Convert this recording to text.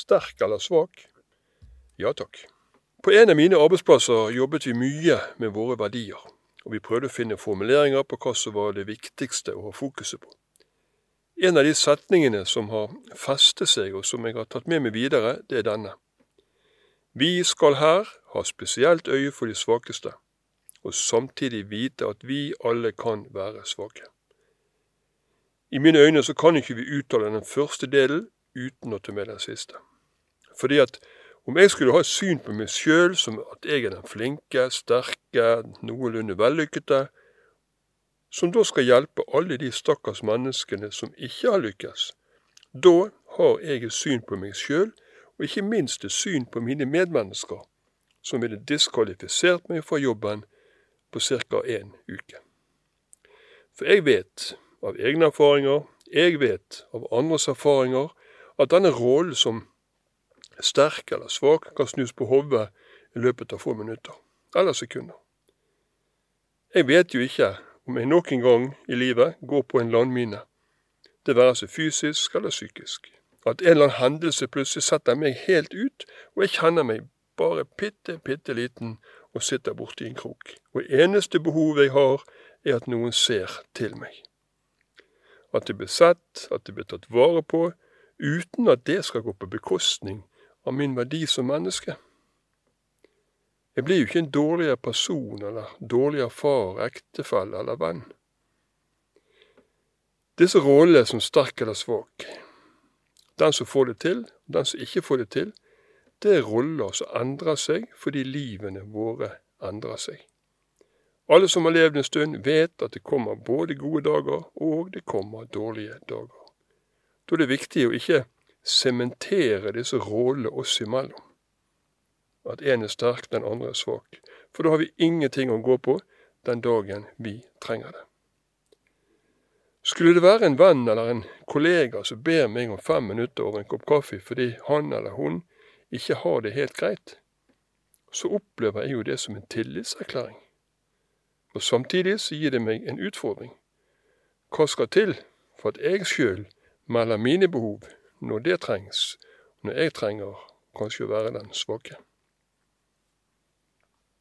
sterk eller svak? Ja takk. På en av mine arbeidsplasser jobbet vi mye med våre verdier, og vi prøvde å finne formuleringer på hva som var det viktigste å ha fokuset på. En av de setningene som har festet seg, og som jeg har tatt med meg videre, det er denne. Vi skal her ha spesielt øye for de svakeste, og samtidig vite at vi alle kan være svake. I mine øyne så kan ikke vi uttale den første delen uten å ta med den siste. Fordi at om jeg skulle ha et syn på meg sjøl som at jeg er den flinke, sterke, noenlunde vellykkede, som da skal hjelpe alle de stakkars menneskene som ikke har lykkes, da har jeg et syn på meg sjøl, og ikke minst et syn på mine medmennesker, som ville diskvalifisert meg fra jobben på ca. en uke. For jeg vet av egne erfaringer, jeg vet av andres erfaringer, at denne rollen som sterk eller svak kan snus på hodet i løpet av få minutter, eller sekunder. Jeg vet jo ikke om jeg noen gang i livet går på en landmine, det være seg fysisk eller psykisk. At en eller annen hendelse plutselig setter meg helt ut, og jeg kjenner meg bare bitte, bitte liten og sitter borti en krok. Og eneste behovet jeg har, er at noen ser til meg at det blir sett, at det blir tatt vare på, uten at det skal gå på bekostning av min verdi som menneske. Jeg blir jo ikke en dårligere person eller dårligere far, ektefelle eller venn. Disse rollene som sterk eller svak, den som får det til, og den som ikke får det til, det er roller som endrer seg fordi livene våre endrer seg. Alle som har levd en stund, vet at det kommer både gode dager og det kommer dårlige dager. Da er det viktig å ikke sementere disse rollene oss imellom. At en er sterk, den andre er svak. For da har vi ingenting å gå på den dagen vi trenger det. Skulle det være en venn eller en kollega som ber meg om fem minutter over en kopp kaffe fordi han eller hun ikke har det helt greit, så opplever jeg jo det som en tillitserklæring. Og samtidig så gir det meg en utfordring. Hva skal til for at jeg sjøl melder mine behov når det trengs, når jeg trenger kanskje å være den svake?